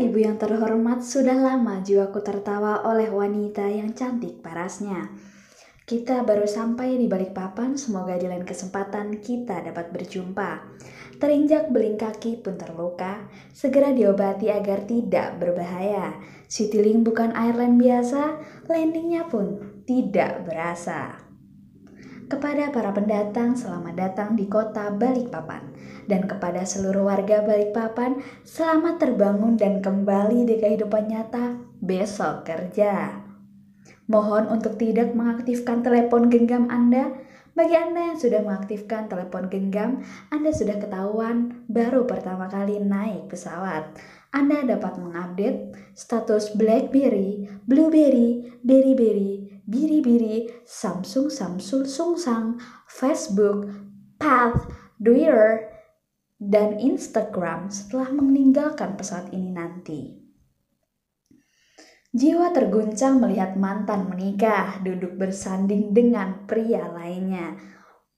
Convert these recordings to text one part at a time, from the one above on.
ibu yang terhormat, sudah lama jiwaku tertawa oleh wanita yang cantik parasnya. Kita baru sampai di balik papan, semoga di lain kesempatan kita dapat berjumpa. Terinjak beling kaki pun terluka, segera diobati agar tidak berbahaya. Citylink bukan airline biasa, landingnya pun tidak berasa. Kepada para pendatang, selamat datang di kota Balikpapan. Dan kepada seluruh warga Balikpapan, selamat terbangun dan kembali di kehidupan nyata besok kerja. Mohon untuk tidak mengaktifkan telepon genggam Anda. Bagi Anda yang sudah mengaktifkan telepon genggam, Anda sudah ketahuan baru pertama kali naik pesawat. Anda dapat mengupdate status BlackBerry, Blueberry, Berry-Berry, Biri-Biri, Samsung, Samsung, Sungsang, Facebook, Path, Twitter, dan Instagram setelah meninggalkan pesawat ini nanti. Jiwa terguncang melihat mantan menikah, duduk bersanding dengan pria lainnya.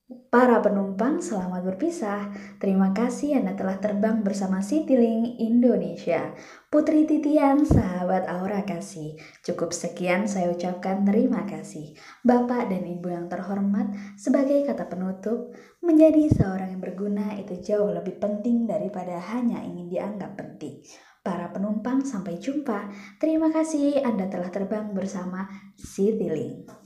Para penumpang, selamat berpisah. Terima kasih Anda telah terbang bersama Citylink Indonesia. Putri Titian, sahabat Aura Kasih. Cukup sekian saya ucapkan terima kasih. Bapak dan Ibu yang terhormat, sebagai kata penutup, menjadi seorang yang berguna itu jauh lebih penting daripada hanya ingin dianggap penting. Para penumpang, sampai jumpa. Terima kasih Anda telah terbang bersama Citylink.